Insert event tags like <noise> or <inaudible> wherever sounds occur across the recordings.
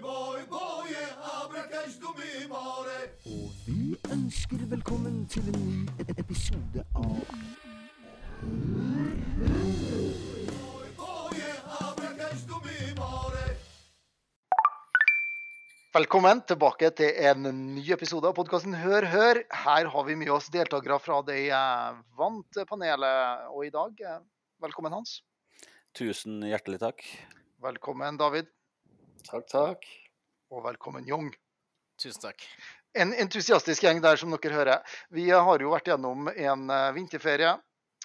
boy, boy, boye, abrakesh du mi more. Og vi ønsker velkommen til en ny e- episode av Boy, boye, abrakesh du mi. Velkommen tilbake til en ny episode av podkasten Hør Hør. Her har vi med oss deltakere fra det vante panelet. Og i dag, eh, velkommen Hans. Tusen hjertelig takk. Velkommen David. Takk, takk. Og velkommen Jong. Tusen takk. En entusiastisk gjeng der, som dere hører. Vi har jo vært gjennom en eh, vinterferie.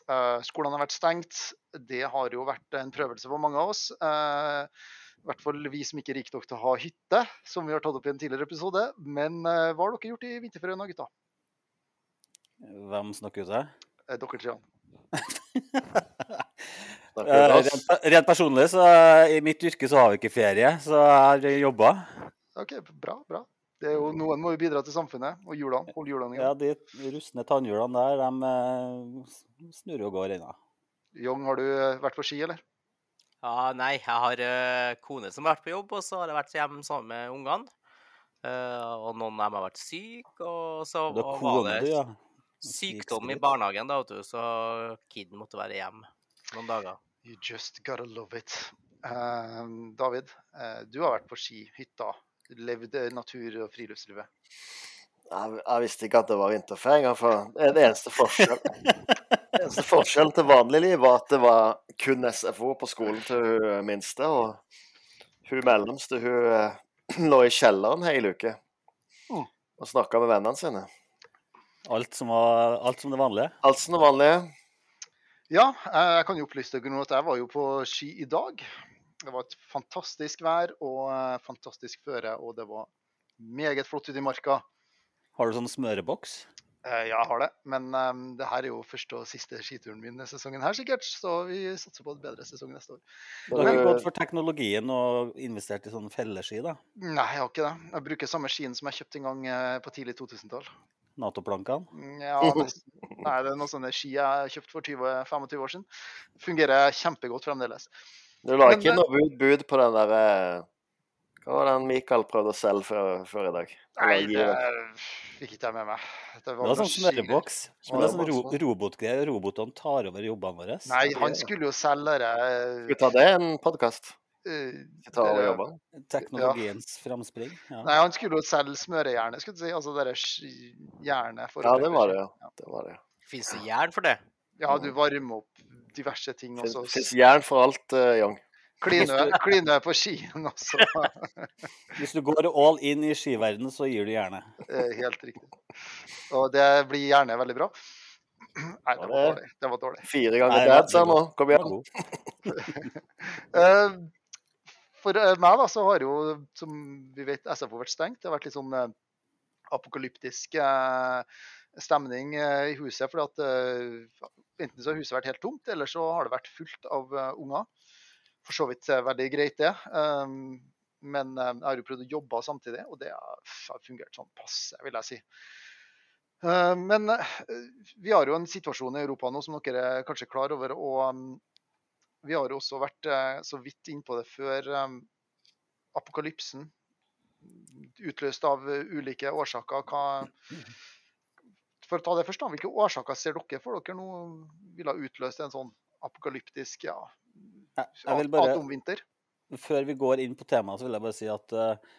Eh, Skolene har vært stengt. Det har jo vært en prøvelse for mange av oss. Eh, I hvert fall vi som ikke er rike nok til å ha hytte, som vi har tatt opp i en tidligere episode. Men hva har dere gjort i vinterferien da, gutta? Hvem snakker ut til? Dere tre. <laughs> Snakker Eh, du oss? Rent, rent personlig, så eh, i mitt yrke så har vi ikke ferie, så jeg har jobba. OK, bra. bra. Det er jo, noen må jo bidra til samfunnet og hjulene. Holde hjulene Ja, de rustne tannhjulene der, de eh, snurrer og går ennå. Jong, har du eh, vært på ski, eller? Ja, nei, jeg har eh, kone som har vært på jobb, og så har jeg vært hjemme sammen med ungene. Eh, og noen av dem har vært syke, og så Du har var det du, ja. sykdom i barnehagen, da, vet du, så kiden måtte være hjemme noen dager. You just gotta love it. Uh, David, uh, du har vært på ski, hytta. Levd natur- og friluftslivet. Jeg, jeg visste ikke at det var vinterferie engang. For det er det eneste forskjell. Eneste forskjellen til vanlig liv var at det var kun SFO på skolen til hun minste. Og hun mellomste hun uh, <clears throat> lå i kjelleren hele uke Mm. og snakka med vennene sine. Alt som, var, alt som det vanlige. Alt som det vanlige. Ja, eh, jeg kan jo opplyse dere nå at jeg var jo på ski i dag. Det var et fantastisk vær og eh, fantastisk føre, og det var meget flott ute i marka. Har du sånn smøreboks? Eh, Ja, jeg har det, men um, det her er jo første og siste skituren min denne sesongen her sikkert, så vi satser på en bedre sesong neste år. Du har ikke gått for teknologien og investert i sånn felleski, da? Nei, jeg har ikke det. Jeg bruker samme skien som jeg kjøpte en gang på tidlig 2000-tall. Nato-plankene? Ja, nesten. Nei, det er noen sånne ski jeg kjøpte for 20-25 år siden. Fungerer kjempegodt fremdeles. Du la ikke det- noe bud, bud på den der eh, Hva var den Mikael prøvde å selge før, før i dag? Nei, det fikk ikke jeg med meg. Det Det var var sånn smøreboks. Men det er sånn ro robotgreier. Robotene tar over jobbene våre. Nei, han skulle jo selge det Skal vi ta det en podkast? Eh, ta? Teknologiens framspring. Ja. Nei, han skulle jo selge smørejernet, skulle du si. Altså det ski- jernet Ja, det var det, ja. Det var det. Fins det jern for det? Ja, du varmer opp diverse ting, også. Fins jern for alt, uh, Young. kline på skien også. <laughs> Hvis du går all in i skiverdenen, så gir du gjerne. Eh, Helt riktig. Og det blir gjerne veldig bra. Nei, det var dårlig. Det var dårlig. Fire ganger det dad, sa han nå. Kom igjen. <laughs> For eh, meg da, så har jo, som vi vet, SFO vært stengt. Det har vært litt sånn eh, apokalyptisk eh, stemning i huset. For enten så har huset vært helt tomt, eller så har det vært fullt av unger. For så vidt veldig greit, det. Men jeg har jo prøvd å jobbe samtidig, og det har fungert sånn passe, vil jeg si. Men vi har jo en situasjon i Europa nå som dere er kanskje klar over. og um, vi har også vært eh, så vidt innpå det før um, apokalypsen. Utløst av eh, ulike årsaker. Hva, for å ta det først, da, hvilke årsaker ser dere for dere nå ville ha utløst en sånn apokalyptisk ja, bare, atomvinter? før vi går inn på temaet, så vil jeg bare si at eh,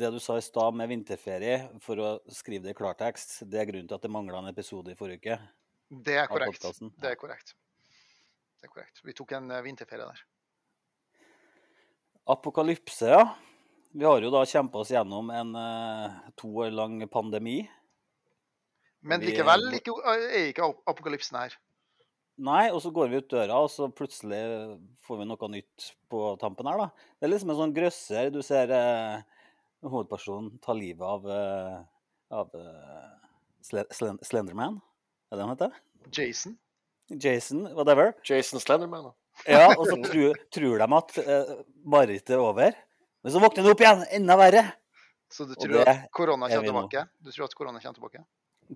det du sa i stad med vinterferie, for å skrive det i klartekst, det er grunnen til at det mangla en episode i forrige uke. Det er korrekt. Det er korrekt. Det er korrekt. Vi tok en eh, vinterferie der. Apokalypse, ja. Vi har jo da kjempa oss gjennom en eh, to år lang pandemi. Men likevel ikke, er ikke apokalypsen her. Nei, og så går vi ut døra, og så plutselig får vi noe nytt på tampen her, da. Det er liksom en sånn grøsser. Du ser eh, hovedpersonen ta livet av, eh, av uh, Slenderman, er det han heter? Jason. Jason, whatever. Jason Slenderman. Ja, og så <laughs> tror, tror de at eh, marerittet er over. Men så våkner han opp igjen, enda verre. Så du tror at korona er kommer tilbake? Du tror at korona kommer tilbake?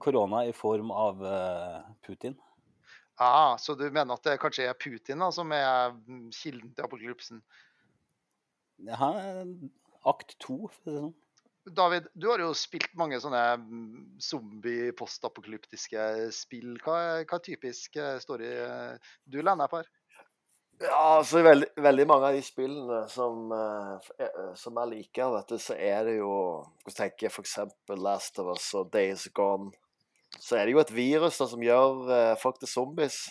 Korona i form av uh, Putin. Ah, så du mener at det kanskje er Putin da, som er mm, kilden til apokalypsen? Ja, akt to, for å si det sånn. David, du har jo spilt mange sånne mm, zombie-postapokalyptiske spill. Hva hva typisk eh, story eh, du lener på her? Ja, altså veldig, veldig mange av de spillene som, eh, som jeg liker, vet du, så er det jo Hvis jeg tenker f.eks. Last of Us og Days Gone, så er det jo et virus da, som gjør folk til zombies.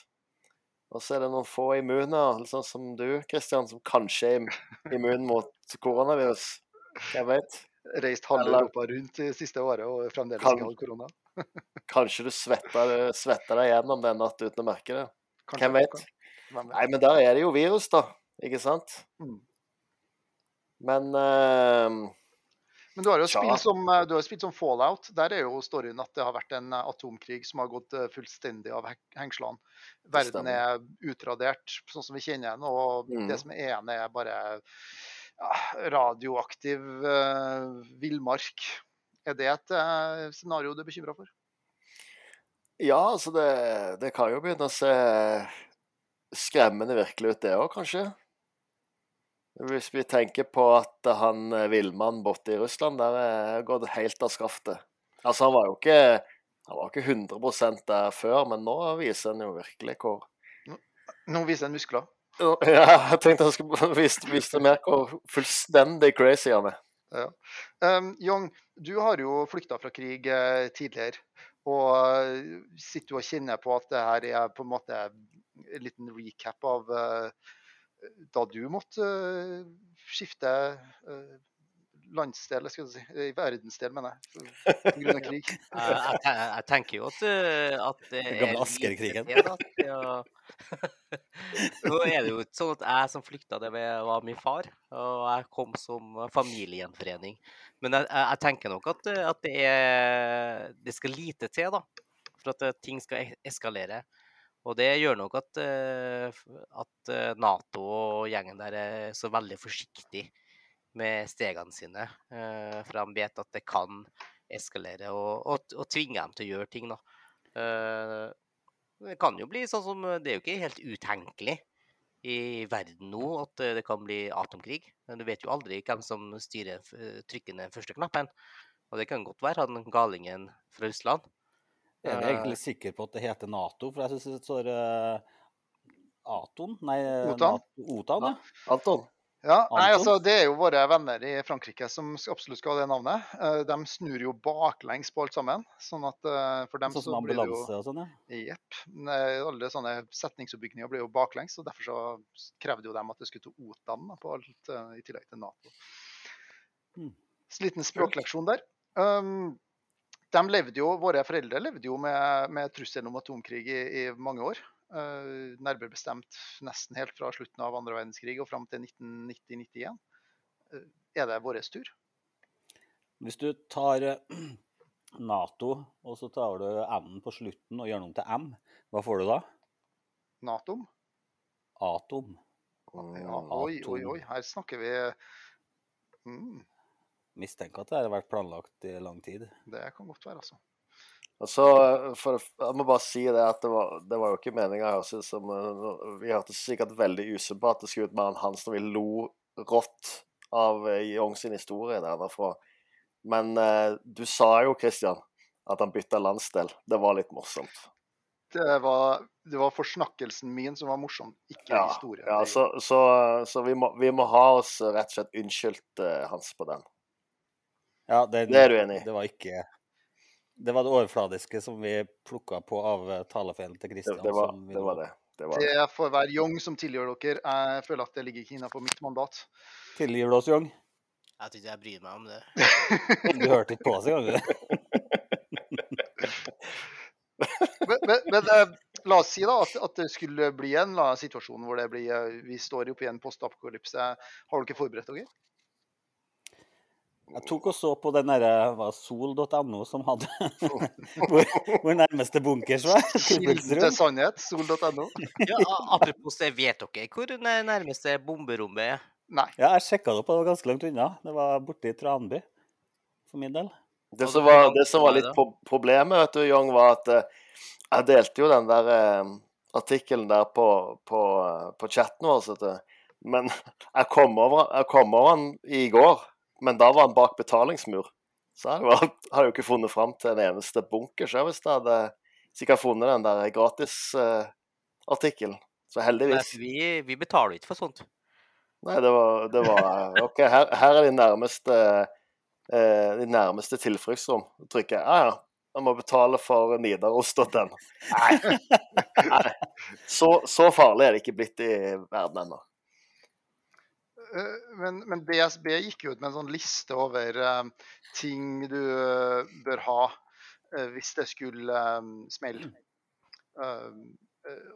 Og så er det noen få immuner, sånn som du, Kristian, som kanskje er immun mot koronavirus. Jeg vet? Reist halve Europa rundt det siste året og fremdeles Kan- ikke hatt korona? <laughs> Kanskje du svetter, svetter deg gjennom den en natt uten å merke det. Kanskje, Hvem vet? Hvem vet? Nei, men der er det jo virus, da. Ikke sant? Mm. Men uh, Men du har jo ja. spilt som, eh, du har spilt som Fallout. Der er jo storyen at det har vært en eh, atomkrig som har gått fullstendig av hengslene. Verden er utradert, sånn som vi kjenner den. Og Mm. det som er igjen, er bare ja, radioaktiv uh, villmark. Er det et uh, scenario du er bekymra for? ja, altså det, det kan jo begynne å se skremmende virkelig ut, det òg, kanskje. Hvis vi tenker på at han eh, villmannen borte i Russland der er gått helt av skaftet. Altså, han var jo ikke, han var ikke 100% der før, men nå viser han jo virkelig hvor Nå viser han muskler. <laughs> Ja, jeg tenkte jeg skulle <laughs> vise, vise mer hvor fullstendig crazy han er. Um, Young, du har jo flykta fra krig eh, tidligere. Og eh, sitter og kjenner på at det her er på en måte en liten recap av eh, da du måtte eh, skifte landsdel, skal jeg si, eh, verdensdel, mener jeg, pga. <laughs> krig. Jeg, jeg, jeg tenker jo at, eh, at det er gamle Asker-krigen. <laughs> Nå er det jo ikke sånn at jeg som flykta, det var min far. Og jeg kom som familiegjenforening. Men jeg, jeg, tenker nok at, eh, at det, er, det skal lite til da, for at eh, ting skal e- eskalere. Og det gjør nok at, at Nato og gjengen der er så veldig forsiktig med stegene sine. eh, For de vet at det kan eskalere, og, og, og tvinge dem til å gjøre ting. da. Eh, Det kan jo bli sånn som Det er jo ikke helt utenkelig i verden nå at eh, det kan bli atomkrig. Men du vet jo aldri hvem som styrer trykker den første knappen. Og det kan godt være han galingen fra Russland. Jeg er Eh, egentlig sikker på at det heter Nato, for jeg syns det står uh, Aton? Nei, eh, Otan? NATO- Otan, ja. Anton? Ja, nei, altså Det er jo våre venner i Frankrike som absolutt skal ha det navnet. Eh, De snur jo baklengs på alt sammen. sånn at eh, for dem Sånn så som blir det jo og sånn, ja. Jepp. Alle sånne setningsoppbygninger blir jo baklengs, og derfor så krevde jo dem at det skulle til OTAN da, på alt, eh, i tillegg til Nato. Så liten språkleksjon der. Um, de levde jo, Våre foreldre levde jo med, med trusselen om atomkrig i, i mange år. Uh, nærmere bestemt nesten helt fra slutten av andre verdenskrig og fram til 1990-91. Uh, er det vår tur? Hvis du tar eh, Nato, og så tar du M-en på slutten og gjør den om til M, hva får du da? Nato? Atom. Ja, oi, oi, oi. Her snakker vi mm, Mistenker at det har vært planlagt i lang tid. Det kan godt være, altså. Og så, for, Jeg må bare si det at det var, det var jo ikke meninga å høres ut som eh, Vi hørtes sikkert veldig usympatiske ut med han Hans når vi lo rått av eh, Young sin historie der derfra. Men eh, du sa jo, Christian, at han bytta landsdel. Det var litt morsomt. Det var, det var forsnakkelsen min som var morsom, ikke Ja, historien. ja så, så, så vi, må, vi må ha oss rett og slett unnskyldt, eh, Hans, på den. Ja, det, Det er du enig i? Det var ikke Det var det overfladiske som vi plukka på av eh, talefeilen til Det, Kristian. det, var, som vi det var det. det, var det. Det får være Young som tilgjør dere. Jeg føler at det ligger ikke innenfor mitt mandat. Tilgir du oss, Young? Jeg tror ikke jeg bryr meg om det. <laughs> Du hørte ikke på oss engang? du. <laughs> Men, men, men eh, la oss si da at, at det skulle bli en situasjon hvor det blir, eh, vi står oppe i en postapokalypse. Har dere forberedt dere? Jeg tok og så på den derre sol.no som hadde <laughs> hvor, hvor nærmeste bunkers var. <laughs> Kilden til sannhet, sol.no. Ja, apropos det, vet dere hvor det nærmeste bomberommet er? Nei. Ja, jeg sjekka det opp, det var ganske langt unna. Det var borte i Tranby, for min del. Det som var det som var litt problemet, vet du, Young, var at eh, jeg delte jo den der eh, artikkelen der på, på, eh, på chatten vår, vet du. Men <laughs> jeg kom, over, jeg kom over den i går, Men da var han bak betalingsmur. Så hadde jeg hadde jo ikke funnet fram til en eneste bunker sjøl hvis jeg hadde sikkert funnet den der gratisartikkelen. så heldigvis. Nei, vi, vi betaler ikke for sånt. Nei, det var, det var OK, her, her er de nærmeste eh, de nærmeste tilfluktsrom. Trykker jeg ja, ja. Jeg må betale for Nidaros.no. Nei. <laughs> Nei. Så, så farlig er det ikke blitt i verden ennå. Eh, Men, men DSB gikk ut med en sånn liste over eh, ting du eh, bør ha hvis det skulle smelle. Eh,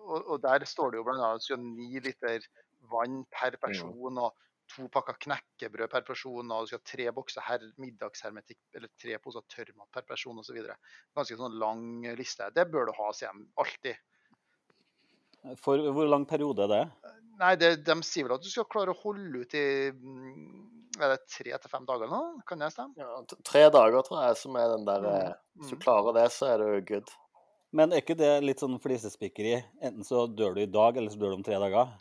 og, og der står det jo bl.a. at ni liter vann per person og to pakker knekkebrød per person, og du skal ha tre bokser her, middagshermetikk eller tre poser tørrmat per person osv. Ganske sånn lang liste. Det bør du ha, sier de alltid. For hvor lang periode er det? Nei, det, de sier vel at du skal klare å holde ut i mm, er det tre til fem dager nå. Kan det stemme? Ja, tre dager, tror jeg, som er den der mm. Hvis du Mm. klarer det, så er du good. Men er ikke det litt sånn flisespikkeri? Enten så dør du i dag, eller så dør du om tre dager?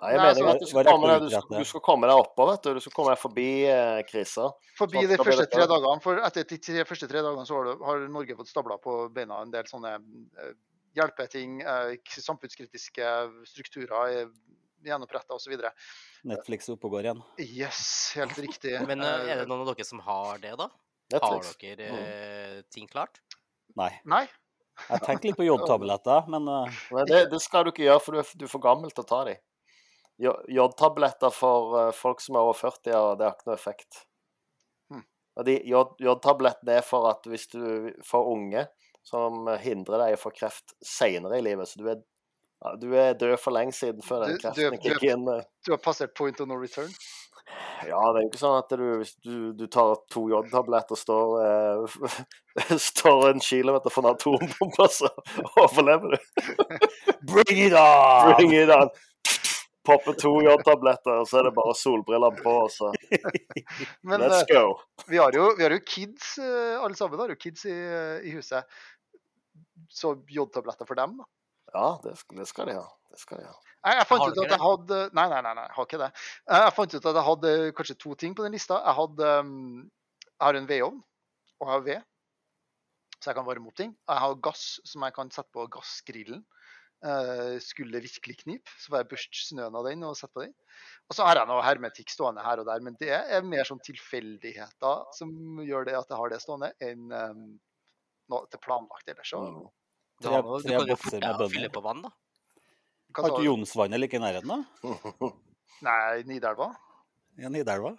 Nei, jeg Nei, mener at du skal, komme du deg, du, skal, du skal komme deg oppå, vet du. Du skal komme deg forbi eh, krisa. Forbi Sånn de første tre dagene, for etter de tre, første tre dagene så har, du, har Norge fått stabla på beina en del sånne eh, hjelpeting, ting, samfunnskritiske strukturer, er gjenoppretta osv. Netflix oppe og går igjen. Yes, helt riktig. <laughs> Men eh, er Eh, det noen av dere som har det, da? Har dere mm. ting klart? Nei. Nei. Jeg tenker litt på jodtabletter, men eh, <laughs> Men det, det skal du ikke gjøre, for du er, du er for gammel til å ta dem. Jodtabletter for eh, folk som er over 40 år, det har ikke noe effekt. Hmm. Jodtablettene er for at hvis du får unge som hindrer deg i å få kreft senere i livet, så du er, du er død for lenge siden før den kreften er- kicker inn. eh. Du har passert point of no return. Ja, det er jo ikke sånn at du, hvis du, du tar to jodtabletter og står, eh, <laughs> står en kilometer fra en atombombe, så <laughs> overlever du. <laughs> Bring it on! Bring it on! Popper to jodtabletter, og så er det bare solbrillene på, og så <laughs> Men let's eh, go. vi har jo, vi har jo kids, eh, alle sammen har jo kids i, eh, i huset. Så jodtabletter for dem, da. Ja, det det skal de ha. Det skal de ha. Jeg, jeg fant Har ut at jeg hadde Nei, nei, nei, nei, jeg har ikke det. Eh, Jeg fant ut at jeg hadde kanskje to ting på den lista. Jeg, hadde, um, jeg har en vedovn, og jeg har ved, så jeg kan varme opp ting. Jeg har gass som jeg kan sette på gassgrillen. Eh, skulle virkelig knipe, så får jeg børste snøen av den og sette på den. Og så har jeg noe hermetikk stående her og der, men det er mer sånn tilfeldigheter som gjør det at jeg har det stående, enn um, noe til planlagt ellers. Mm. Du, har, noe- du tre kan jo med deg bønner. fylle på vann, da. Har ikke? Jonsvannet like i nærheten, da? Nei, Nidelva? Ja, Nidelva?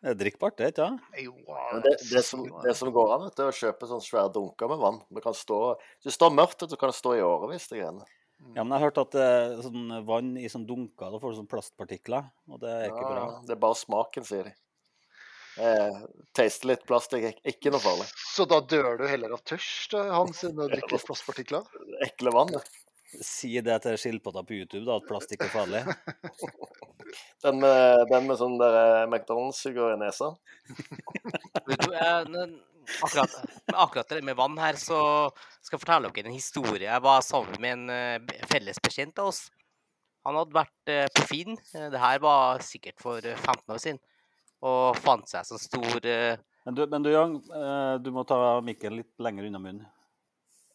Det er drikkbart, det, ikke? Jo, Men det, det, som, det som går an, vet du, er å kjøpe sånne svære dunker med vann. Det kan stå, hvis det står mørkt, så kan det stå i årevis. det greiene. Ja, men jeg har hørt at eh, sånn vann i sånn dunker, da får du sånn plastpartikler, og det er ikke bra. Ja, det er bare smaken, sier de. Eh, taste litt plast ik- ikke noe farlig. Så da dør du heller av tørst, eh, Hans, enn å <laughs> drikke plastpartikler? Ekle vann. vannet. Si det til skilpadda på YouTube, da, at plast ikke er farlig. <laughs> Den med, den med sånn der eh, McDonald's-suger i nesa. <laughs> Vet du, jeg, akkurat, akkurat det med vann her, så skal jeg fortelle dere en historie. Jeg var sammen med en eh, felles bekjent av oss. Han hadde vært eh, på Finn, det her var sikkert for eh, 15 år siden, og fant seg sånn stor Men du, men du Jan, du må ta mikken litt lenger unna munnen.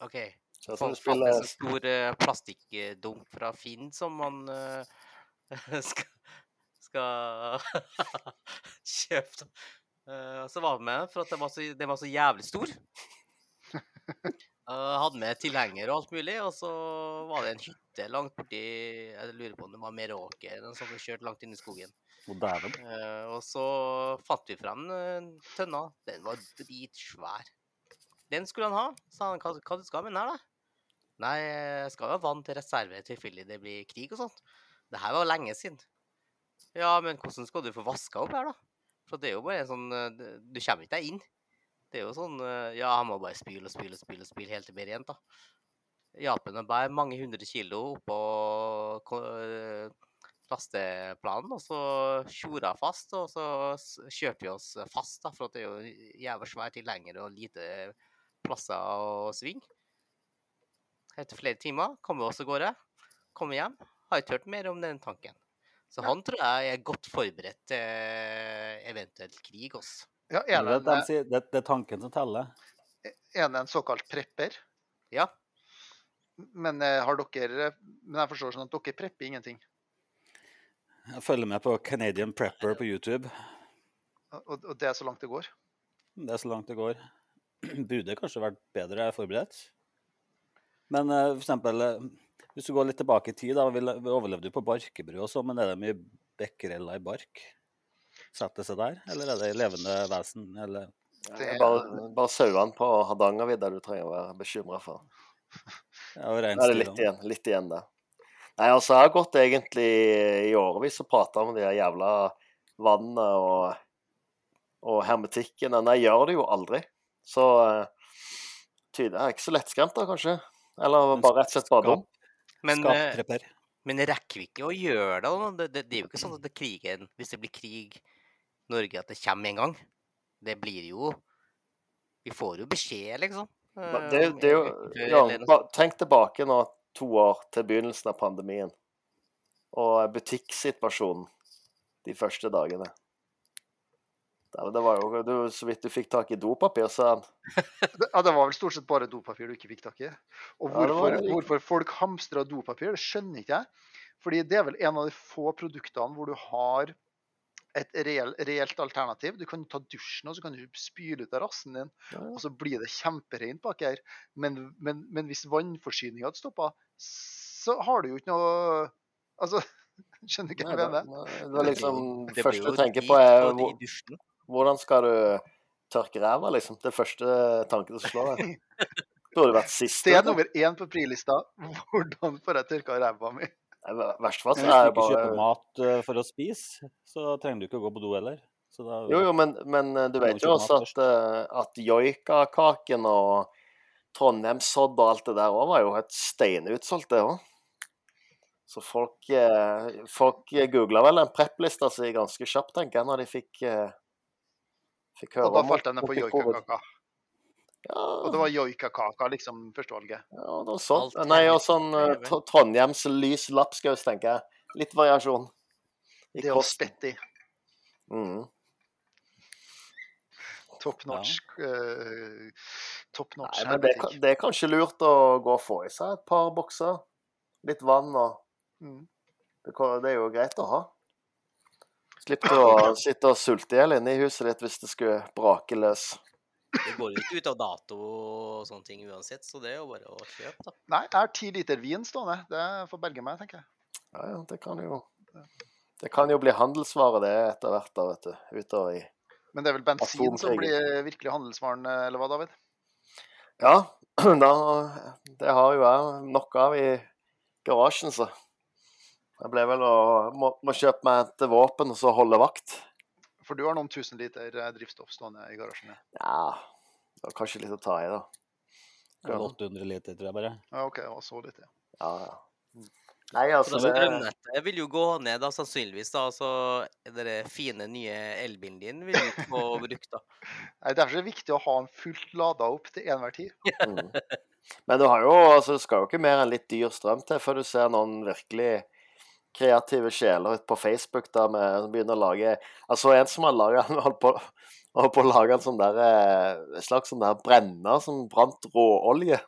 OK. Så jeg Fant spiller en sånn stor eh, plastikkdunk fra Finn som man eh, <laughs> skal, skal <laughs> kjøpe. Eh, så var vi med for at den var så, den var så jævlig stor. Uh, hadde med tilhenger og alt mulig, og så var det en hytte langt borti Jeg lurer på om det var Meråker eller noe sånt, vi kjørte langt inn i skogen. Og. Eh, og så fant vi frem uh, tønna. Den var dritsvær. Den skulle han ha. Sa han, hva, hva du skal med den her, da? Nei, jeg skal jo ha vann til reserve i det blir krig og sånt. Det her var lenge siden. Ja, men hvordan skal du få vaska opp her, da? For det er jo bare sånn eh, Du kommer ikke deg inn. Det er jo sånn eh, Ja, han må bare spyle og spyle og spyle, og spyle helt til det blir rent, da. Japan bærer mange hundre kilo oppå eh, lasteplanen, og så tjora fast, og så kjørte vi oss fast, da, for det er jo jævlig svær tilhenger og lite plasser å svinge. Etter flere timer Kommer vi oss av gårde, Kommer hjem, har ikke hørt mer om den tanken. Så han tror jeg er godt forberedt til eventuelt krig. Også. Ja, er det det, de sier, det, det er tanken som teller. er det en såkalt prepper? Ja. Men eh, har dere Men jeg forstår sånn at dere prepper ingenting. Jeg følger med på Canadian Prepper på YouTube. Og, og det er så langt det går. Det er så langt det går. <clears throat> Burde kanskje vært bedre forberedt. Men uh, for eksempel, eh, hvis du går litt tilbake i tid, da, vi vi overlevde jo på barkebru og sånn, men er det mye bekkereller i bark? Setter seg der, eller er det levende vesen? Eller Det er- Bare, bare sauene på Hardangervidda du trenger å være bekymra for. ja, og er det litt igjen, litt igjen det. Nei, altså, jeg har gått egentlig i årevis og prata om de jævla vannene og, og hermetikken. Men jeg gjør det jo aldri. Så tyder tydelig, jeg er ikke så lettskremt da, kanskje. Eller bare rett og slett bare dum. Men, eh, men rekker vi ikke å gjøre det? Det, det, det er jo ikke sånn at det krigen, hvis det blir krig Norge, at det kommer en gang. Det blir jo Vi får jo beskjed, liksom. Eh, Det, det jo, ja, tenk tilbake nå to år til begynnelsen av pandemien. Og butikksituasjonen de første dagene. Det, det var jo du, Så vidt du fikk tak i dopapir, sa <laughs> han. Ja, det var vel stort sett bare dopapir du ikke fikk tak i. Og det hvorfor, ja, hvorfor folk hamstrer dopapir, det skjønner ikke jeg. Fordi det er vel en av de få produktene hvor du har et reelt, reelt alternativ. Du kan ta dusjen, og så kan du spyle ut av rassen din, Ja. og så blir det kjempereint bak her. Men, men, men hvis vannforsyninga hadde stoppa, så har du jo ikke noe Altså, <laughs> skjønner du hva jeg det, mener? det var liksom Det Det første jo du tenker drit på, er på de hvor- dusjene. Hvordan skal du tørke ræva, liksom. Det første tanken som slår deg. <laughs> Burde vært siste. Det er nummer én på prilista. Hvordan får jeg tørka ræva mi? Fall så hvis du ikke kjøper mat eh, for å spise, så trenger du ikke å gå på do heller. Så da, Jo, jo, men, men eh, du vet jo også at, eh, at joikakaken og Trondheimssodd og alt det der òg var jo et steinutsolgt, det òg. Så folk, folk googla vel den prepplista si ganske kjapt, tenker jeg, når de fikk, fikk høre Og da falt jeg ned på joikakaka. Ja, Og det var joikakaka, liksom, førstevalget. ja, noe sånt. Alt Nei, og sånn eh. Tr- Trondheims lys lapskaus, tenker jeg. Litt variasjon. I Det og også spett i. Mm. Top notch. uh, top notch Nei, men det, er det er kanskje lurt å gå og få i seg et par bokser. Litt vann og Mm. Det, det er jo greit å ha. Slipper du å sitte og sulte i hjel inne i huset ditt hvis det skulle brake løs. Det går jo ikke ut av dato og sånne ting uansett, så det er jo bare å kjøpe, da. Nei, jeg har ti liter vin stående. Det får berge meg, tenker jeg. Ja, ja, det kan jo Det kan jo bli handelsvare, det etter hvert, da, vet du. Utover i Men det er vel bensin som blir virkelig handelsvaren, eh, eller hva, David? Ja, <clears throat> da Det har jo jeg nok av i garasjen, så. Jeg ble vel å må, må kjøpe meg et våpen og så holde vakt. For du har noen tusen liter eh, drivstoff stående i garasjen. ja. Det var kanskje litt å ta i, da. er 800 liter, tror jeg bare. Ja, OK, og så litt, ja. Ja, ja. Nei, altså Altså, det, Strømnettet vil jo gå ned, da, sannsynligvis. da, så Den fine nye elbilen din vil du ikke få <laughs> brukt. da. Nei, Derfor er det viktig å ha den fullt lada opp til enhver tid. <laughs> mm. Men du har jo, altså, det skal jo ikke mer enn litt dyr strøm til før du ser noen virkelig kreative sjeler på Facebook da, vi begynner å lage Altså en som har laget, <laughs> holdt på, holdt på å lage en sånn der, eh, slags sånn der brenner som brant råolje.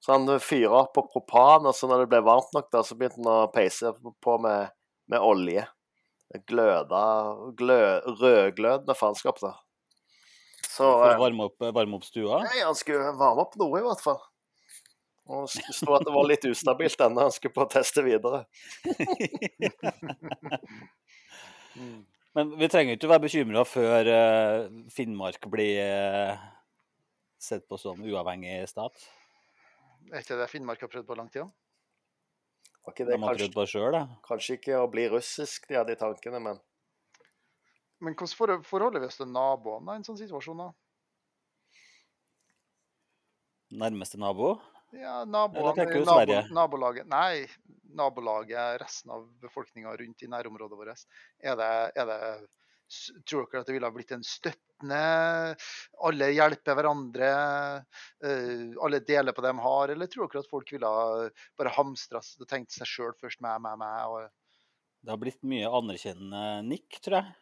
Så han fyra opp på propan, og så når det ble varmt nok, da, så begynte han å peise på med, med olje. Gløda glø, Rødglødende faenskap, da. Så For eh, å varme opp, varme opp stua. Nei, han skulle varme opp noe, i hvert fall. Og det sto at det var litt ustabilt ennå. Han skulle på å teste videre. <laughs> Men vi trenger ikke å være bekymra før eh, Finnmark blir eh, sett på som uavhengig stat. Er ikke det Finnmark har prøvd på lang tid? Var ikke De det har kanskje, prøvd på selv, da. kanskje ikke å bli russisk, de hadde i tankene, men Men hvordan forholder vi oss til naboene i en sånn situasjon? da? Nærmeste nabo. Ja, naboene, nabo, nabolaget Nei, nabolaget, resten av befolkninga rundt i nærområdet vårt. Er det, er det Tror dere at det ville ha blitt en støttende Alle hjelper hverandre, eh, alle deler på det de har, eller tror dere at folk ville ha bare hamstra og tenkt seg sjøl først, meg, meg, meg? Og, Det har blitt mye anerkjennende nikk, tror jeg.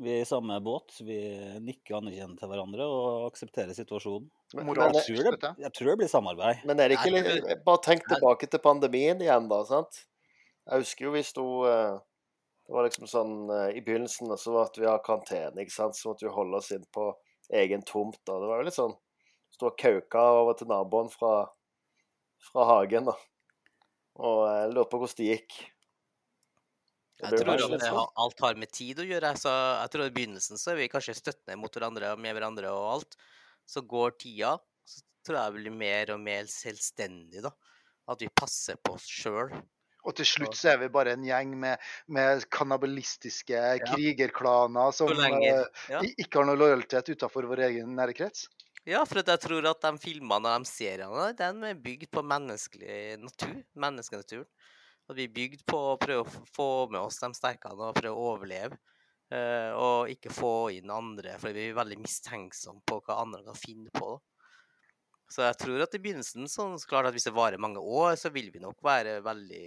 Vi er i samme båt. Vi nikker anerkjennende til hverandre og aksepterer situasjonen. Tror det, jeg tror det blir samarbeid. men er det ikke litt Bare tenk tilbake til pandemien igjen, da. sant? Jeg husker jo vi sto eh, Det var liksom sånn eh, I begynnelsen så måtte vi ha karantene, ikke sant. Så måtte vi holde oss inn på egen tomt. da. Det var jo litt sånn Stå og kauka over til naboen fra, fra hagen, da. Og jeg lurte på hvordan det gikk. Jeg tror at det sånn. alt har med tid å gjøre. Så jeg tror I begynnelsen så er vi kanskje støttende mot hverandre og med hverandre og alt. Så går tida, så tror jeg det blir mer og mer selvstendig. da. At vi passer på oss sjøl. Og til slutt så er vi bare en gjeng med, med kannibalistiske krigerklaner som eh, Ja. ikke har noe lojalitet utenfor vår egen nære krets. ja, for jeg tror at de filmene og de seriene de er bygd på menneskelig natur. Menneskenaturen. At vi er bygd på å prøve å få med oss de sterkene og prøve å overleve. Eh, og ikke få inn andre, for vi er veldig mistenksomme på hva andre kan finne på. Så jeg tror at i begynnelsen, sånn, så klart at hvis det varer mange år, så vil vi nok være veldig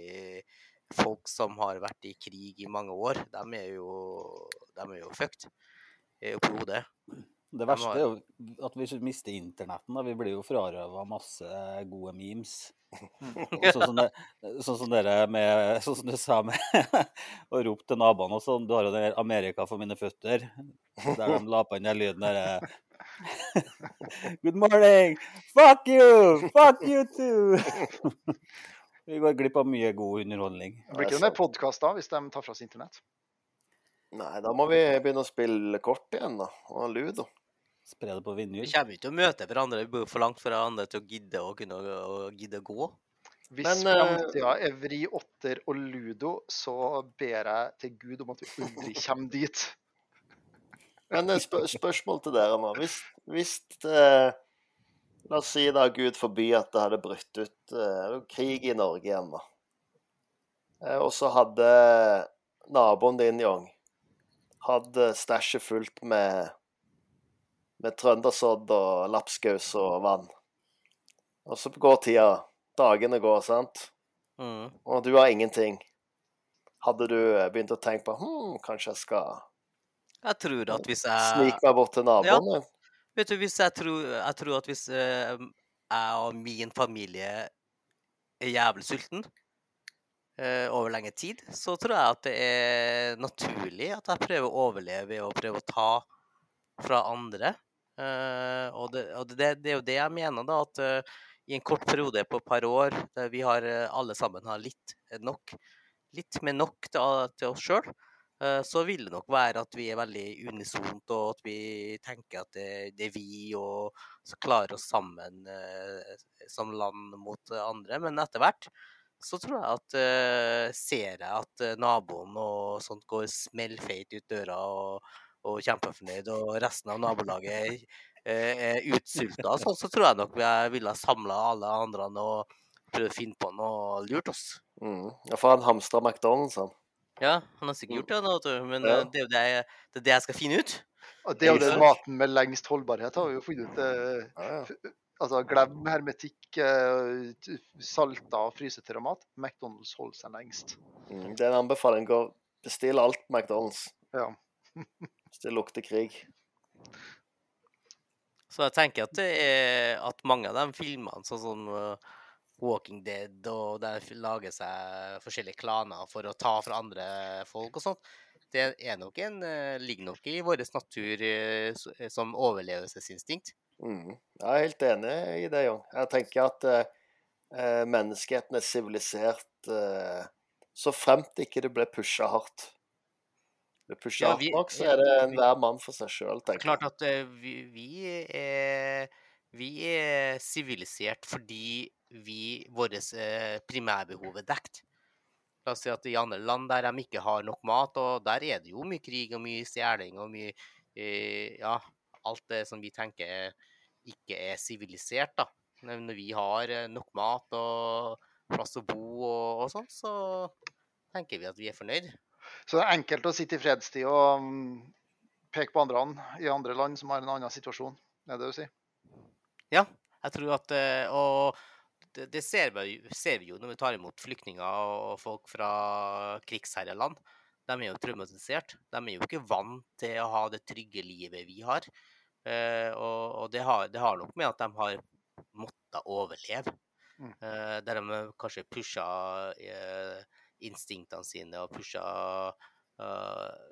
Folk som har vært i krig i mange år, de er jo, de er jo fucked. Er jo på hodet. Det verste er jo at vi mister internetten. da. Vi blir jo frarøva masse gode memes. Sånn som, det, sånn som dere med Sånn som du sa med <laughs> å rope til naboene og sånn. Du har jo den 'Amerika for mine føtter', der de la på den der lyden derre <laughs> Good morning! Fuck you! Fuck you too! <laughs> Vi går glipp av mye god underholdning. Det blir ikke noen podkast da, hvis de tar fra oss internett. Nei, da må vi begynne å spille kort igjen, da. Og ludo. Spre det på Vi kommer ikke til å møte hverandre. Vi bor for langt fra hverandre til å gidde å kunne å gidde gå. Hvis Men, eh, framtida er vri, åtter og ludo, så ber jeg til Gud om at vi aldri kommer dit. Men eh, spør spørsmål til dere nå. Hvis, hvis eh, La oss si da Gud forby at det hadde brutt ut eh, krig i Norge igjen, da. Eh, og så hadde naboen din, Young, hadde stæsjet fullt med med trøndersodd og lapskaus og vann. Og så går tida. Dagene går, sant? Mm. Og du har ingenting. Hadde du eh, begynt å tenke på hm, kanskje jeg skal Jeg tror at hvis jeg snike meg bort til naboen? Vet du, hvis jeg tror, jeg tror at hvis eh, jeg og min familie er jævlig sulten eh, over lenge tid, så tror jeg at det er naturlig at jeg prøver å overleve ved å prøve å ta fra andre. Eh, og det, og det, det er jo det jeg mener, da, at eh, i en kort periode på et par år, der vi har eh, alle sammen har litt nok, litt med nok til, til oss sjøl, så vil det nok være at vi er veldig unisont, og at vi tenker at det, det er vi og som klarer oss sammen som land mot andre. Men etter hvert så tror jeg at ser jeg at naboen og sånt går smellfeit ut døra og, og kjempefornøyd, og resten av nabolaget eh, er utsulta, så, så tror jeg nok jeg ville ha samla alle andre og prøvd å finne på noe lurt. oss. Mm. Ja, for han hamstra McDonald's, han. Ja, han har sikkert gjort det, nå, du, men Ja. eh, det er jo det jeg, det er det jeg skal finne ut. Og det er jo den maten med lengst holdbarhet, har vi jo funnet ut. eh, Ja, ja. Altså, glem hermetikk, eh, salta og frysetørra mat. McDonald's holder seg lengst. Mm. Det er en anbefaling. å Bestill alt McDonald's. Ja. <laughs> Hvis det lukter krig. Så jeg tenker at det er at mange av de filmene, sånn som uh, Walking Dead, og der lager seg forskjellige klaner for å ta fra andre folk og sånt, det er nok en, uh, ligger nok i vår natur eh, som overlevelsesinstinkt. Mm. Jeg er helt enig i det, Jon. Jeg tenker at eh, eh, menneskeheten er sivilisert eh, så fremt ikke det ble pusha hardt. Blir pusher Ja, vi- nok, så er det enhver mann for seg sjøl, tenker Klart at uh, vi, vi er vi er sivilisert fordi vi, våre uh, primærbehov er dekt. La oss si at i andre land der de ikke har nok mat, og der er det jo mye krig og mye stjeling og mye eh, Ja, alt det som vi tenker ikke er sivilisert, da. Når vi har eh, nok mat og plass å bo og, og sånn, så tenker vi at vi er fornøyd. Så det er enkelt å sitte i fredstid og mm, peke på andre land i andre land som har en annen situasjon. Det er det du sier? Ja, jeg tror at eh, Og det, ser, vi, ser vi jo når vi tar imot flyktninger og folk fra krigsherreland. de er jo traumatisert. De er jo ikke vant til å ha det trygge livet vi har. Eh, og det, har, det har nok med at de har måttet overleve. Mm. Eh, der de kanskje pusha instinktene sine og pusha uh,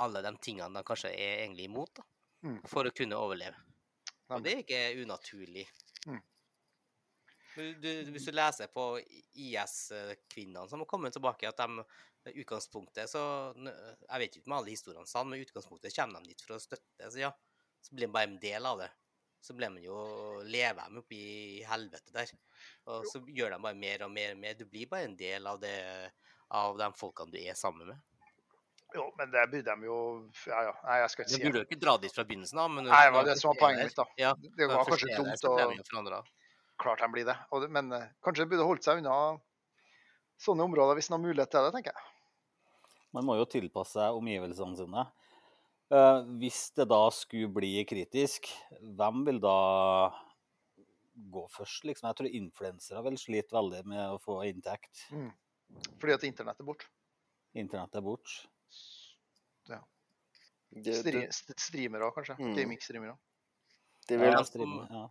alle de tingene de kanskje er egentlig imot, da, Mm. for å kunne overleve. Og det er ikke unaturlig. Mm. Du, hvis du leser på IS-kvinnene som har kommet tilbake, at de utgangspunktet så Jeg vet ikke om alle historiene sann, men utgangspunktet kommer de dit for å støtte. Så ja, så blir de bare en del av det. Så blir man jo lever de oppi helvete der. Og så gjør de bare mer og mer og mer. Du blir bare en del av det av de folkene du er sammen med. Jo, men det burde de jo Ja, ja. Nei, jeg skal ikke Du burde jo ikke dra dit fra begynnelsen av, men Nei, det var det som var poenget mitt, da. Ja, Det var kanskje dumt å. Klart de blir det. Og, men eh, kanskje de burde holdt seg unna sånne områder hvis de har mulighet til det, tenker jeg. Man må jo tilpasse seg omgivelsene sine. Eh, hvis det da skulle bli kritisk, hvem vil da gå først, liksom? Jeg tror influensere vil slite veldig med å få inntekt. Fordi at internett er borte. Internett er borte. Ja. Stri det, Streamere, kanskje. Mm. Gaming-streamere. de vil, Ja, som- streame, ja.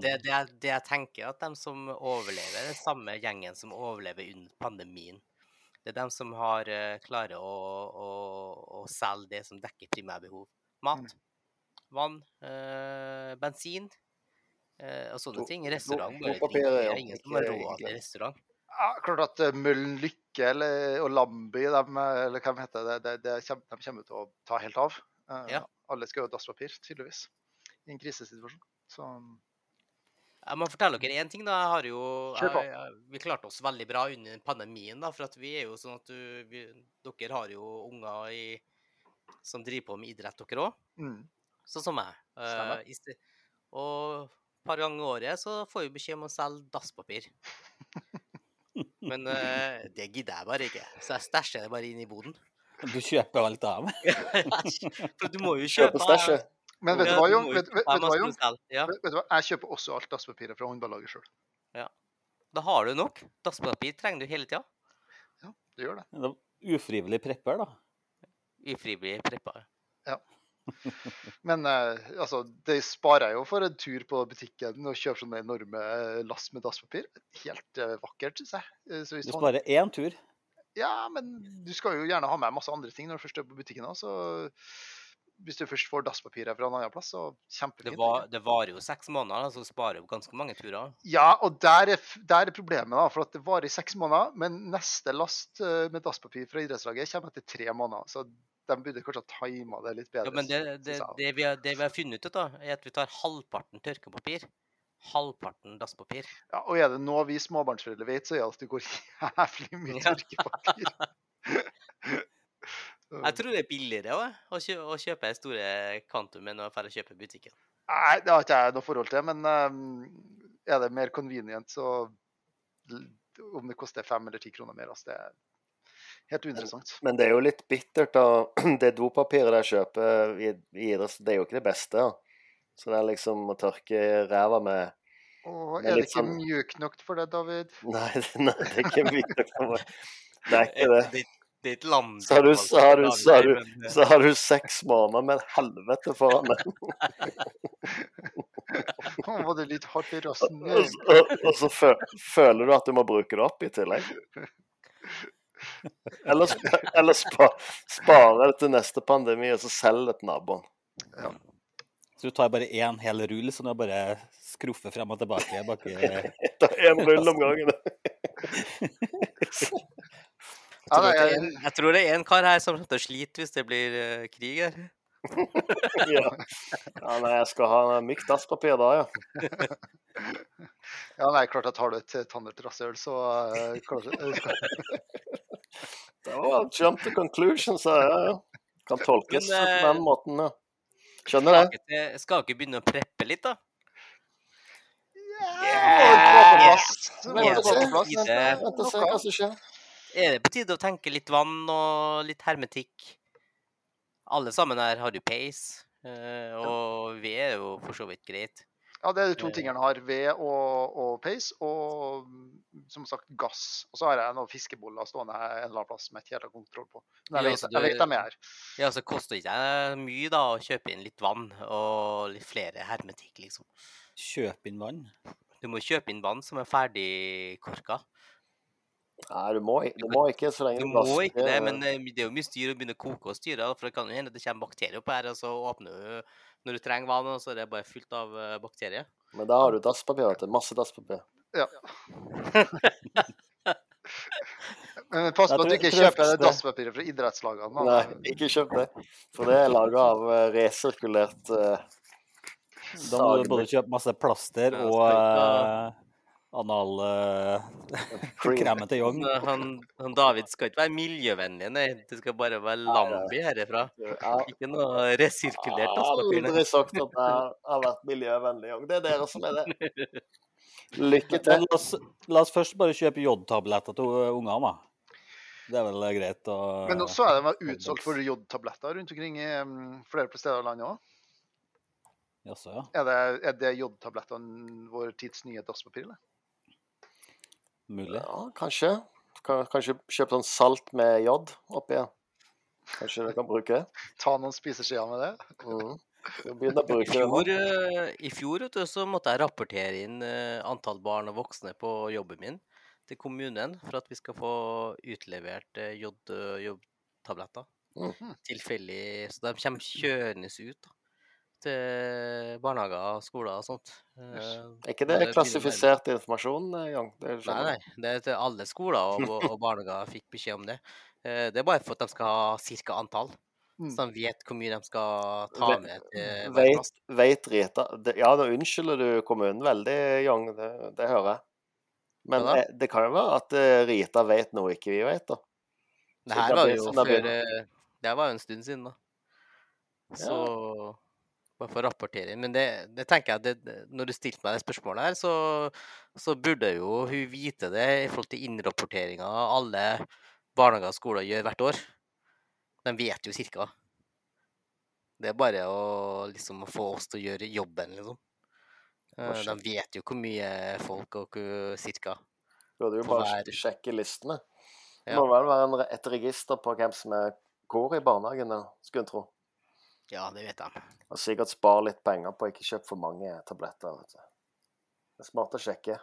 Det, det, det jeg tenker, er at de som overlever, er den samme gjengen som overlever under pandemien. Det er dem som har, eh, klarer å, å, å selge det som dekker primærbehov. Mat, Mm. vann, eh, bensin eh, og sånne ting. Restaurant. er Det er ingen som har råd til restaurant. Ja, klart at Møllenlykke Møllen Lykke eller, og Lamby, eh, eller de heter, det, de, de, de kommer til å ta helt av. Ja. Alle skal jo ha dasspapir, tydeligvis, i en krisesituasjon. Så Jeg må fortelle dere én ting. da. Jeg har jo, jeg, jeg, vi klarte oss veldig bra under pandemien. da, for at vi er jo sånn at du, vi, Dere har jo unger i, som driver på med idrett, dere òg. mm, Sånn som meg. Eh, i og et par ganger i året så får vi beskjed om å selge dasspapir. <laughs> Men uh, det gidder jeg bare ikke, så jeg stæsjer det bare inn i boden. Du kjøper alt av. <laughs> For du må jo kjøpe Kjøper stæsjet. Men vet du hva, Jon? Vet, vet, vet. Ja? Jeg kjøper også alt dasspapiret fra håndballaget sjøl. da har du nok. Dasspapir trenger du hele tida. Du gjør det. Det er Ufrivillig prepper, da. Ufrivillig Ja. Men eh, altså, det sparer jeg jo for en tur på butikken og kjøper sånne enorme eh, lass med dasspapir. Helt eh, vakkert, syns jeg. Så hvis Du sparer én tur. Ja, men du skal jo gjerne ha med masse andre ting når du først er på butikken òg, så hvis du først får dasspapir fra en annen plass, så Det, kjempefint. var, det varer jo seks måneder, så du sparer jo ganske mange turer. Ja, og der er, der er problemet, da, for at det varer i seks måneder. Men neste last eh, med dasspapir fra idrettslaget kommer etter tre måneder. Så de burde kanskje ha tima det litt bedre. Ja, men det, det, det, vi har, det vi har funnet ut, da, er at vi tar halvparten tørkepapir. Halvparten dasspapir. Ja, og er det noe vi småbarnsforeldre vet, så er det at det går <laughs> jævlig mye Ja. tørkepapir. <laughs> Jeg tror det er billigere også, å, kjø å kjøpe store kvantum enn å dra og kjøpe i butikken. Nei, det har ikke jeg noe forhold til, men eh, er det mer convenient, så om det koster fem eller ti kroner mer, altså det er helt uinteressant. Men det er jo litt bittert, da. <clears throat> Det dopapiret jeg kjøper i, i idrett, det er jo ikke det beste. da. Så det er liksom å tørke ræva med Åh, er det ikke sånn- mjukt nok for deg, David? Nei, det, <laughs> nei, det er ikke mjukt nok for meg. Det er <laughs> ikke det. Det, er et land Så har du, så har du, så har du, så har du seks måneder med et helvete foran deg. <laughs> Nå var det litt hardt i rassen? Og, så- og, og så fø, føler du at du må bruke det opp i tillegg. Eller, eller spa, spare det til neste pandemi og så selge det til naboen. Så du tar bare én hel rull så du bare skruffer frem og tilbake baki <laughs> Ta én rull om gangen. <laughs> Ja, nei, jeg, En, jeg tror det er en kar her som kommer til å slite hvis det blir uh, krig her. <laughs> Ja. ja, nei, jeg skal ha mykt dasspapir da, ja. ja, nei, klart at har du et tannert rasshøl, så eh, kanskje <laughs> Det var jump to conclusion, sa jeg. Ja, ja. Kan tolkes på eh, den måten, ja. Skjønner det. Skal ikke, skal ikke begynne å preppe litt, da? Yeah! Yeah! på plass. Yeah! Yeah! Yeah! på plass. Det-. Er det på tide å tenke litt vann og litt hermetikk? Alle sammen her har jo peis, eh, og ved er jo for så vidt greit. Ja, det er de to Eh. tingene jeg har. Ved og, og peis, og som sagt gass. Og så har jeg noen fiskeboller stående her en eller annen plass som jeg ikke helt har kontroll på. Men Ja, jeg jeg vet du- de er her. Ja, så koster det ikke mye da å kjøpe inn litt vann og litt flere hermetikk, liksom. Kjøp inn vann. Du må kjøpe inn vann som er ferdig korka. Nei, du må, du må ikke så lenge Du må ikke det, men eh, det er jo mye styr å begynne å koke og styre, for det kan jo hende det kommer bakterier opp her, og så åpner du når du trenger vann, og så er det bare fylt av eh, bakterier. Men da har du dasspapir. vet du. Masse dasspapir. Ja. <laughs> Men pass på at du ikke kjøper det dasspapiret fra idrettslagene. da. Nei, ikke kjøp det. For det er laga av eh, resirkulert uh, Da må du både kjøpe masse plaster og uh, analkremen <laughs> cream. til Young. Han, han David skal ikke være miljøvennlig, nei. Det skal bare være Lambi herifra. Ikke noe resirkulert Jeg har aldri sagt at jeg har vært miljøvennlig. Young. Det er dere som er det. Lykke til. la oss, la oss først bare kjøpe jodtabletter til ungene, da. Det er vel greit å Men også er det vel utsolgt for jodtabletter rundt omkring i flere steder i landet òg. Jaså, ja. Er det, er det jodtablettene vår tids nye dasspapir, eller? Mulig. Ja, kanskje. Kanskje kjøpe sånn salt med jod oppi. ja. Kanskje dere kan bruke det? Ta noen spiseskjeer med det? Mm. Skal I fjor, eh, I fjor du, så måtte jeg rapportere inn eh, antall barn og voksne på jobben min til kommunen for at vi skal få utlevert eh, jod, jodtabletter. Mhm. Tilfeldig. Så de kommer kjørende ut da, til barnehager, skoler og sånt. Eh, Er ikke det det klassifisert informasjon, eh, Young? Det Nei, nei. Det er til alle skoler og, og barnehager fikk beskjed om det. Eh, Det er bare for at de skal ha cirka antall. Mm. Så de vet hvor mye de skal ta med til Vet, vet Rita det, Ja, nå unnskylder du kommunen veldig, Young. Det, det hører jeg. Men ja, da? eh, det kan jo være at Rita vet noe ikke vi vet, da. Det her var jo før Det var jo en stund siden, da. Så bare for får rapportere. Men det, det tenker jeg det, Når du stilte meg det spørsmålet her, så, så burde jo hun vite det i forhold til innrapporteringa alle barnehager og skoler gjør hvert år. De vet jo cirka. Det er bare å liksom få oss til å gjøre jobben, liksom. Eh, De vet jo hvor mye folk og cirka. cirka. hadde jo bare hver- sjekke listene. Det må vel være et register på hvem som er hvor i barnehagen, skulle en tro. Ja, det vet jeg. Og sikkert spare litt penger på å ikke kjøpe for mange tabletter. vet du. Det er smart å sjekke.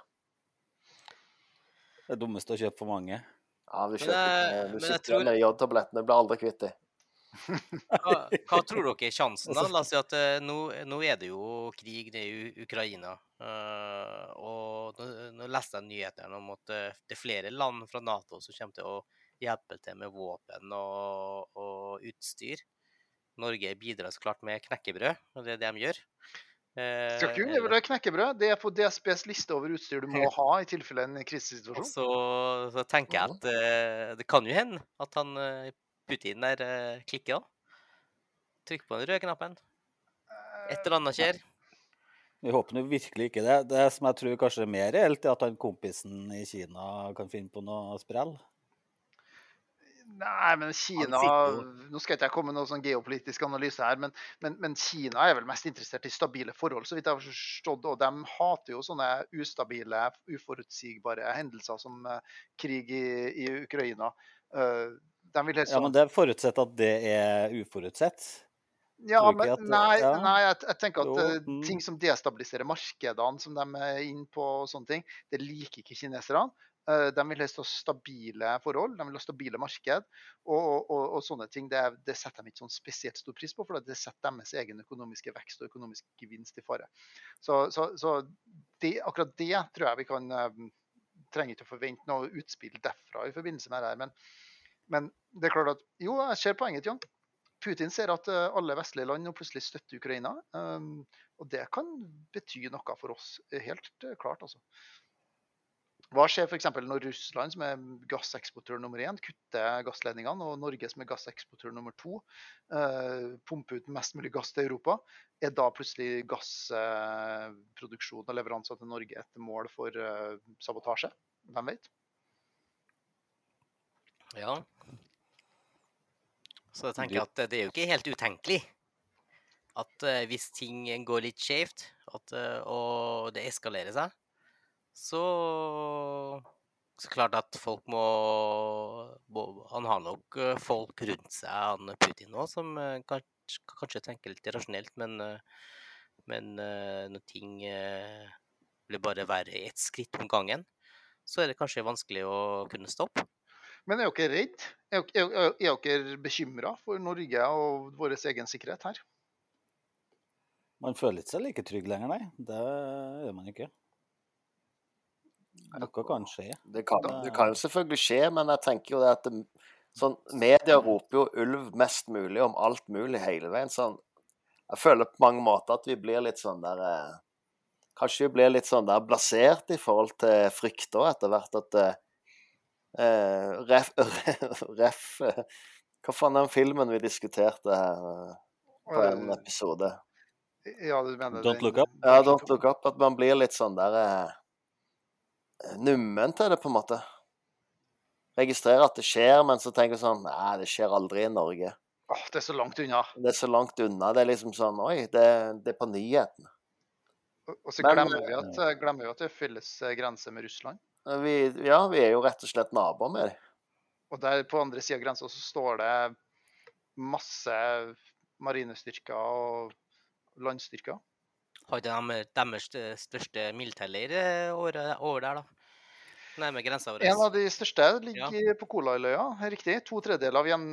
Det er dummeste å kjøpe for mange. Ja, du kjøper Du sitter tror- med jodtablettene, blir aldri kvitt dem. Hva, hva tror dere er sjansen, da? <laughs> La oss si at eh, nå, nå er det jo krig nede i Ukraina. Uh, og nå, nå leste jeg nyhetene om at eh, det er flere land fra Nato som kommer til å hjelpe til med våpen og, og utstyr. Norge bidrar så klart med knekkebrød, og det er det de gjør. Eh, Skal ikke undervurdere knekkebrød. Det er på DSBs liste over utstyr du må <laughs> ha i tilfelle en krisesituasjon. så, så tenker jeg at eh, det kan jo hende at han uh, Putin der eh, klikker, da. Trykk på den røde knappen. Et eller annet skjer. Vi håper nå virkelig ikke det. Det som jeg tror kanskje er mer reelt, er at han kompisen i Kina kan finne på noe sprell. Nei, men Kina Nå skal ikke jeg komme med noen sånn geopolitisk analyse her, men, men, men Kina er vel mest interessert i stabile forhold, så vidt jeg har forstått. Og de hater jo sånne ustabile, uforutsigbare hendelser som eh, krig i, i Ukraina. Eh, de vil helst Ja, men det forutsetter at det er uforutsett. Ja, men at- nei, ja. nei jeg, jeg tenker at Jo, eh, mm. ting som destabiliserer markedene, som de er inne på, og sånne ting, det liker ikke kineserne. Eh, de vil ha stabile forhold, de vil ha stabile marked. Og, og, og, og sånne ting det, det setter de ikke sånn spesielt stor pris på, for det setter deres egen økonomiske vekst og økonomisk gevinst i fare. Så, så, så det, akkurat det tror jeg vi kan eh, trenger ikke å forvente noe utspill derfra i forbindelse med det her. Men, men det er klart at jo, jeg ser poenget, Jan. Putin ser at eh, alle vestlige land nå plutselig støtter Ukraina. Og det kan bety noe for oss, helt klart. altså. Hva skjer f.eks. når Russland, som er gasseksportør nummer én, kutter gassledningene, og Norge, som er gasseksportør nummer to, eh, pumper ut mest mulig gass til Europa? Er da plutselig gassproduksjon og leveranser til Norge et mål for eh, sabotasje? Hvem vet? Ja. Så jeg tenker at det er jo ikke helt utenkelig. at eh, hvis ting går litt skjevt, at, og det eskalerer seg, så så klart at folk må, Han har nok eh, folk rundt seg, han Putin nå, som eh, kanskje, kanskje tenker litt rasjonelt, men, eh, men når ting blir bare verre ett skritt om gangen, så er det kanskje vanskelig å kunne stoppe. Men er dere redd? Er dere, er, er dere bekymra for Norge og vår egen sikkerhet her? Man føler ikke seg like trygg lenger, nei. Det gjør man ikke. Noe kan skje. Det kan, det kan jo selvfølgelig skje, men jeg tenker jo det at det, sånn, media roper jo ulv mest mulig om alt mulig hele veien. Sånn, jeg føler på mange måter at vi blir litt sånn der eh, Kanskje vi blir litt sånn der blasert i forhold til frykter etter hvert at eh, Ref, <laughs> ref Hva faen er den filmen vi diskuterte her eh, på en episode? Ja, du mener Don't look up? Ja, Don't Look Up. At man blir litt sånn der eh, nummen til det, på en måte. Registrerer at det skjer, men så tenker jeg sånn Nei, det skjer aldri i Norge. Åh, det er så langt unna. Det er så langt unna. Det er liksom sånn Oi, det, det er på nyhetene. Og- så Men, glemmer vi at, eh, glemmer vi at det fylles eh, grense med Russland. Vi, ja, vi er jo rett og slett naboer med dem. Og der på andre sida av grensa så står det masse marinestyrker og landstyrker. Har de deres største militærleir eh, over, over der, da? Nærme grensa vår. En av de største ligger på Kolahalvøya, riktig. To tredjedeler av gjen,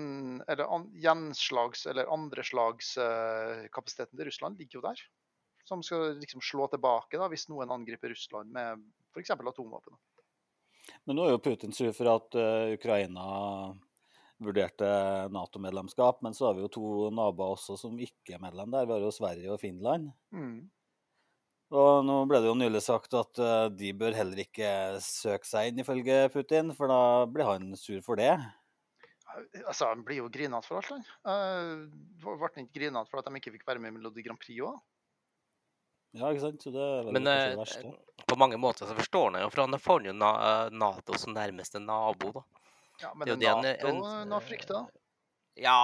eller an, gjenslags- eller andreslagskapasiteten til Russland ligger jo der. Som skal liksom slå tilbake da, hvis noen angriper Russland med f.eks. atomvåpen. Men nå er jo Putin sur for at uh, Ukraina vurderte Nato-medlemskap, men så har vi jo to naboer også som ikke er medlem der. Vi har jo Sverige og Finland. Mm. Og nå ble det jo nylig sagt at eh, de bør heller ikke søke seg inn, ifølge Putin, for da blir han sur for det. Altså, Han blir jo grinete for alt, han. Uh, ble han ikke grinete for at de ikke fikk være med i Melodi Grand Prix òg? Ja, ikke sant? Så det er vel Men eh, det verste. på mange måter så forstår han det jo, for han får jo eh, Nato som nærmeste nabo, da. Ja, Det men er jo Nato ønsker- nå frykter. Ja,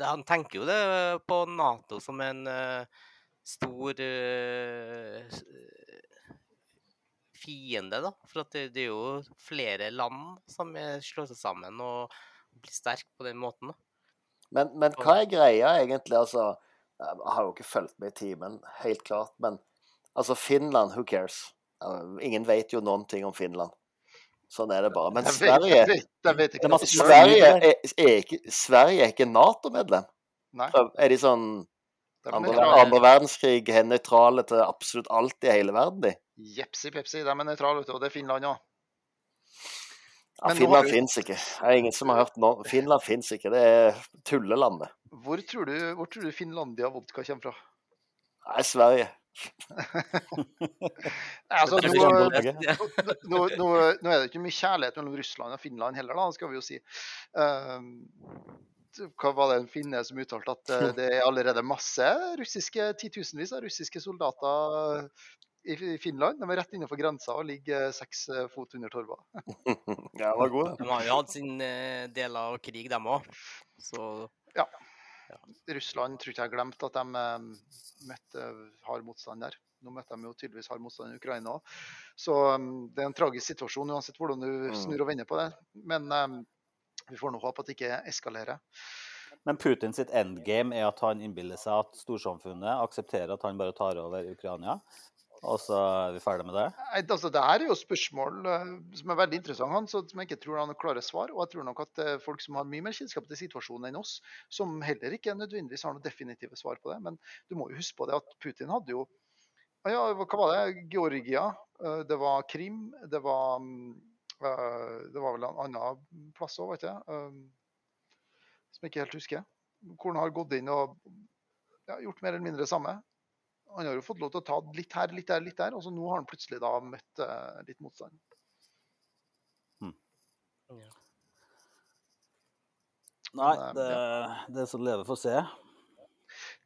han tenker jo det på Nato som en eh, stor uh, fiende, da. For det, det er jo flere land som eh, slår seg sammen og blir sterke på den måten. da. Men, men hva er greia egentlig? Altså, jeg har jo ikke fulgt med i timen, helt klart. Men altså, Finland, who cares? Ingen vet jo noen ting om Finland. Sånn er det bare. Men <laughs> vet- Sverige vet- vet er. Sverige er, er, ikke, Sverige er ikke Nato-medlem. Er de sånn andre, andre verdenskrig, er nøytrale til absolutt alt i hele verden, de? Jepsi pepsi, de er nøytrale, vet du, og det er Finland òg. Ja, Finland du... fins ikke. Det er ingen som har hørt nå. Finland fins ikke. Det er tullelandet. Hvor tror du, hvor tror du Finlandia vodka kommer fra? Nei, Sverige. Nei, altså, nå, nå, nå, nå, er det ikke mye kjærlighet mellom Russland og Finland heller, da, skal vi jo si. Ehm, hva var det en finne som uttalte at eh, det er allerede masse russiske, titusenvis av russiske soldater i Finland? De er rett innenfor grensa og ligger seks eh, fot under torva. <laughs> Ja, det var god. De har jo hatt sin eh, del av krig, dem òg. Så Russland tror ikke jeg har glemt at de eh, møtte hard motstand der. Nå møtte de jo tydeligvis hard motstand i Ukraina òg. Så eh, det er en tragisk situasjon uansett hvordan du Mm. snur og vender på det. Men eh, vi får nå håpe at det ikke eskalerer. Men Putins sitt endgame er at han innbiller seg at storsamfunnet aksepterer at han bare tar over Ukraina, og så er vi ferdig med det. Nei, altså, det her er jo spørsmål eh, som er veldig interessante, han, så som jeg ikke tror han har klare svar. Og jeg tror nok at eh, folk som har mye mer kjennskap til situasjonen enn oss, som heller ikke nødvendigvis har noe definitive svar på det. Men du må jo huske på det at Putin hadde jo ja, hva var det? Georgia, eh, det var Krim, det var mm, Det var vel en annen plass òg, vet jeg. eh, Som jeg ikke helt husker. Hvor han har gått inn og ja, gjort mer eller mindre det samme. Han har jo fått lov til å ta litt her, litt der, litt der, og så nå har han plutselig da møtt eh, litt motstand. Nei, Men, det, eh, det som lever, får se.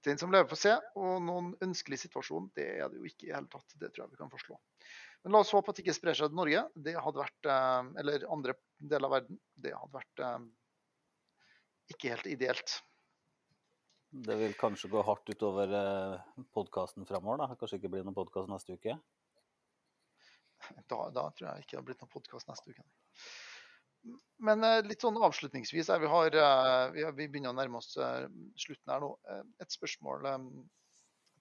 Den som lever, får se. Og noen ønskelig situasjon, det er det jo ikke i hele tatt. Det tror jeg vi kan forslå. Men la oss håpe at det ikke sprer seg til Norge. Det hadde vært, eh, eller andre deler av verden. Det hadde vært eh, ikke helt ideelt. Det vil kanskje gå hardt utover uh, podkasten framover. da. Kanskje ikke blir noen podkast neste uke. Da, da tror jeg ikke det har blitt noen podkast neste uke. Men eh, litt sånn avslutningsvis, eh, vi, har, eh, vi, begynner å nærme oss eh, slutten her nå. Eh, et spørsmål eh,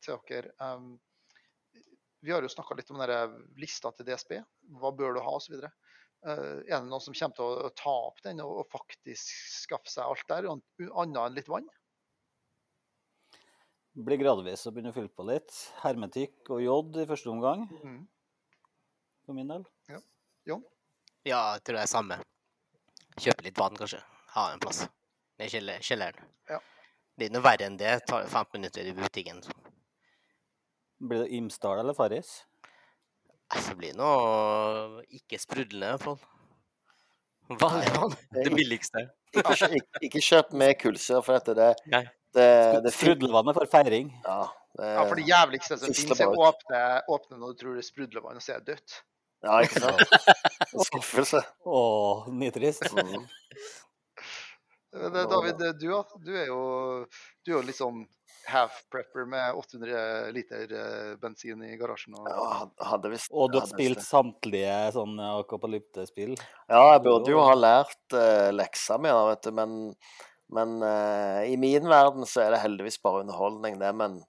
til dere. Eh, vi har jo snakka litt om denne lista til DSB. Hva bør du ha osv. Uh, er det noen som kommer til å, å ta opp den og, og faktisk skaffe seg alt der, an- annet enn litt vann? Blir gradvis å begynne å fylle på litt. Hermetikk og jod i første omgang, Mm. for min del. Jon? Ja, jeg tror det er samme. Kjøpe litt vann, kanskje. Ha en plass. Ned i kjelleren. Ja. Det er noe verre enn det. Tar 15 minutter i butikken. Blir det Imsdal eller Farris? Det blir noe ikke sprudlende, i hvert fall. Vanlig vann. Det billigste. Ikke, ikke, ikke kjøp med kullsyre, for dette det, Nei. det, det Sprudlevannet for feiring. Ja, det, Ja, for det jævligste som finnes, er åpne, åpne når du tror det er sprudlevann, og så er det dødt. ja, ikke sant? <laughs> En skuffelse. Å, nitrist. Mm. David, du? Du er jo, du er jo litt sånn half-prepper med 800 liter eh, bensin i garasjen. Og, Ja, visst Og du har spilt visst det. samtlige sånne akapalyptespill. Ja, jeg burde jo ha lært uh, leksa mi, vet du, men, men uh, i min verden så er det heldigvis bare underholdning, det. Men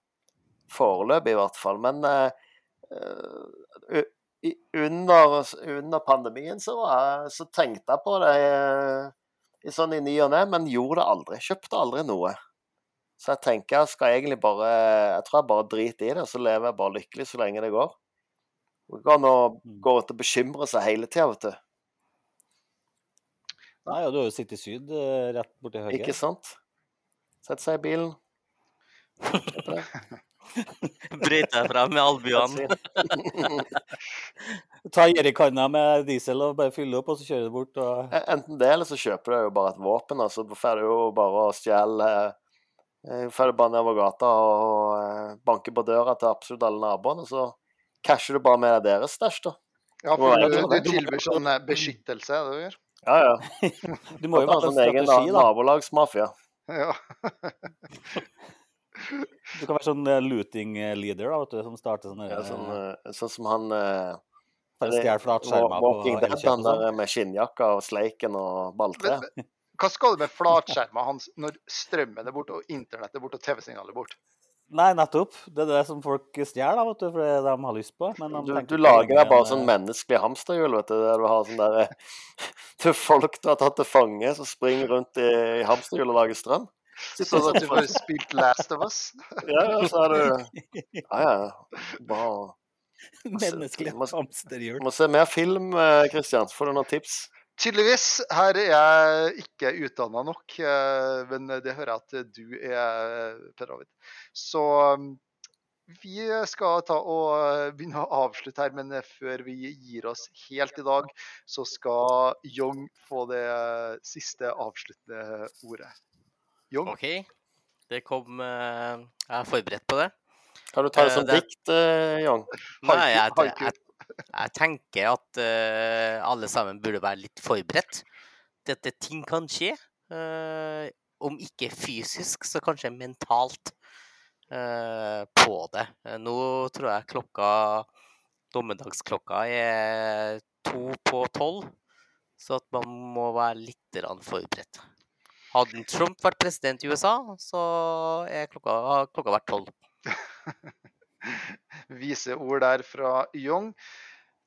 foreløpig, i hvert fall. Men uh, eh, under, under pandemien så, var jeg, så tenkte jeg på det eh, i sånn i ny og ne, men gjorde det aldri. Kjøpte aldri noe. Så jeg tenker jeg skal egentlig bare Jeg tror jeg bare driter i det, og så lever jeg bare lykkelig så lenge det går. Det går an å Mm. gå rundt og bekymre seg hele tida, vet du. Nei, og du har jo sittet i Syd eh, rett borti høyre. Ikke sant? Sette seg i bilen. <laughs> Bryt deg frem med albuene. <laughs> Ta jerrykanna med diesel og bare fylle opp, og så kjører det bort. og... E- Enten det, eller så kjøper du jo bare et våpen, og så får du jo bare å stjele eh, Får bare nedover gata og banker på døra til absolutt alle naboene, så casher du bare med deg deres stæsj, da. ja, for du, sånn, du tilbyr sånn eh, beskyttelse, er det du gjør? Ja, ja. <laughs> Du må jo Ha en sånn egen strategi, da. nabolagsmafia. Ja. <laughs> Du kan være sånn eh, looting leader, da, vet du, som starter sånn Ja, eh, sånn, eh, sånn som han eh, stjele flatskjermer på Walking Dead, Elkjøp han og sånn. der med skinnjakka og sleiken og balltre. Men, hva skal du med flatskjermer hans når strømmen er borte, og internett er borte, og TV-signalet er borte? Nei, nettopp. Det er det som folk stjeler, vet du, for det er de har lyst på. Men de Du, du lager deg bare sånn eh, menneskelig hamsterhjul, vet du. Der du har sånn derre <laughs> Du folk du har tatt til fange, som springer rundt i, i hamsterhjul og lager strøm. Sitter Sånn at du får spilt Last of Us? <laughs> Ja, ja, så er du Ja, ja. Bare <laughs> Menneskelig hamsterhjul. Må se mer film, eh, Christian, så får du noen tips. Tydeligvis. Her er jeg ikke utdanna nok, eh, men det hører jeg at du er, Per David. Så um, vi skal ta og begynne å avslutte her, men før vi gir oss helt i dag, så skal Young få det siste avsluttende ordet. Young? OK. Det kom eh, Jeg er forberedt på det. Kan du ta det Eh, som dikt, eh, Young? Nei, jeg, jeg, jeg, jeg tenker at uh, alle sammen burde være litt forberedt. Dette ting kan skje. Uh, om ikke fysisk, så kanskje mentalt uh, på det. Nå tror jeg klokka Dommedagsklokka er to på tolv, så at man må være litt forberedt. Hadde Trump vært president i USA, så er klokka, klokka vært tolv. <laughs> <laughs> Vise ord der fra Young.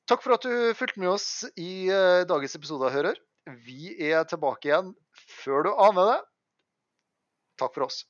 Takk for at du fulgte med oss i eh, dagens episode av Hører. Vi er tilbake igjen før du aner det. Takk for oss.